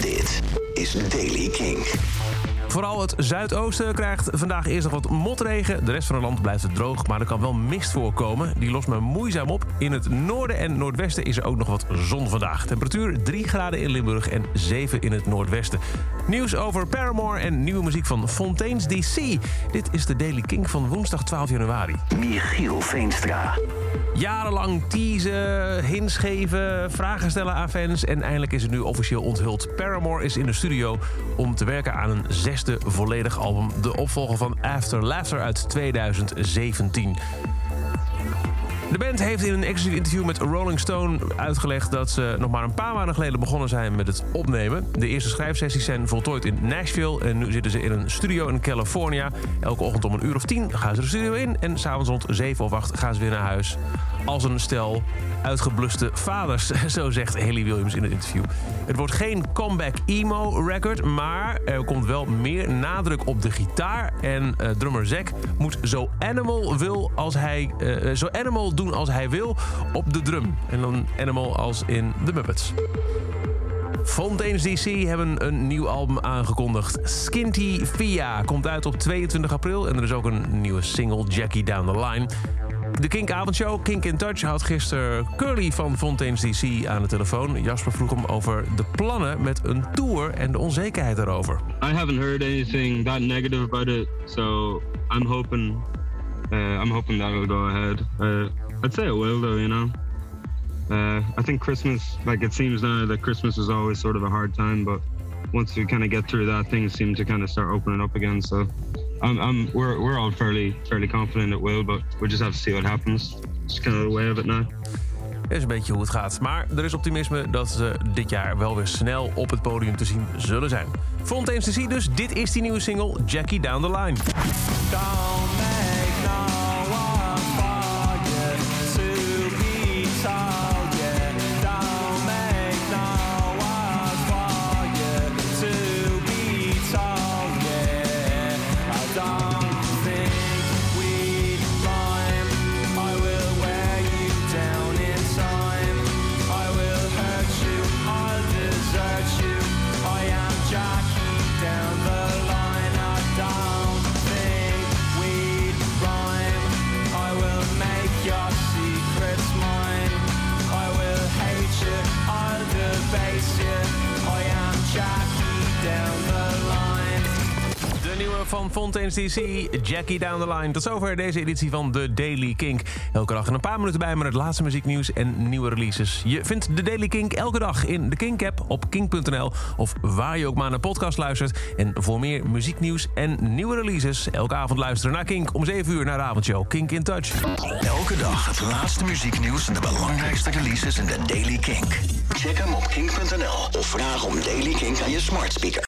Dit is Daily King. Vooral het zuidoosten krijgt vandaag eerst nog wat motregen. De rest van het land blijft het droog, maar er kan wel mist voorkomen. Die lost maar moeizaam op. In het noorden en noordwesten is er ook nog wat zon vandaag. Temperatuur 3 graden in Limburg en 7 in het noordwesten. Nieuws over Paramore en nieuwe muziek van Fontaine's DC. Dit is de Daily King van woensdag 12 januari. Michiel Veenstra. Jarenlang teasen, hints geven, vragen stellen aan fans... en eindelijk is het nu officieel onthuld. Paramore is in de studio om te werken aan een zesde volledig album. De opvolger van After Laughter uit 2017. De band heeft in een exclusief interview met Rolling Stone uitgelegd dat ze nog maar een paar maanden geleden begonnen zijn met het opnemen. De eerste schrijfsessies zijn voltooid in Nashville en nu zitten ze in een studio in California. Elke ochtend om een uur of tien gaan ze de studio in en s'avonds rond zeven of acht gaan ze weer naar huis. Als een stel uitgebluste vaders, zo zegt Haley Williams in het interview. Het wordt geen comeback emo record, maar er komt wel meer nadruk op de gitaar. En uh, drummer Zack moet zo animal, wil als hij, uh, zo animal doen als hij wil op de drum. En dan animal als in The Muppets. Fontaine's DC hebben een nieuw album aangekondigd. Skinty Via komt uit op 22 april en er is ook een nieuwe single, Jackie Down the Line. De Kink Avondshow, Kink in Touch, had gisteren Curly van Fontaine's DC aan de telefoon. Jasper vroeg hem over de plannen met een tour en de onzekerheid daarover. I haven't heard anything that negative about it, so I'm hoping, uh, I'm hoping that will go ahead. Uh, I'd say it will, though, you know. Uh, I think Christmas, like it seems now that Christmas is always sort of a hard time, but once we kind of get through that, things seem to kind of start opening up again. So I'm, I'm, we're, we're all fairly, fairly confident it will, but we just have to see what happens. It's kind of the way of it now. Dat is een beetje hoe het gaat. Maar er is optimisme dat ze dit jaar wel weer snel op het podium te zien zullen zijn. Fontaine's DC dus, dit is die nieuwe single Jackie Down the Line. Van Fontaine's DC, Jackie Down the Line. Tot zover deze editie van The Daily Kink. Elke dag een paar minuten bij met het laatste muzieknieuws en nieuwe releases. Je vindt The Daily Kink elke dag in de Kink-app op kink.nl... of waar je ook maar naar podcast luistert. En voor meer muzieknieuws en nieuwe releases... elke avond luisteren naar Kink om 7 uur naar de avondshow Kink in Touch. Elke dag het laatste muzieknieuws en de belangrijkste releases in de Daily Kink. Check hem op kink.nl of vraag om Daily Kink aan je smart speaker.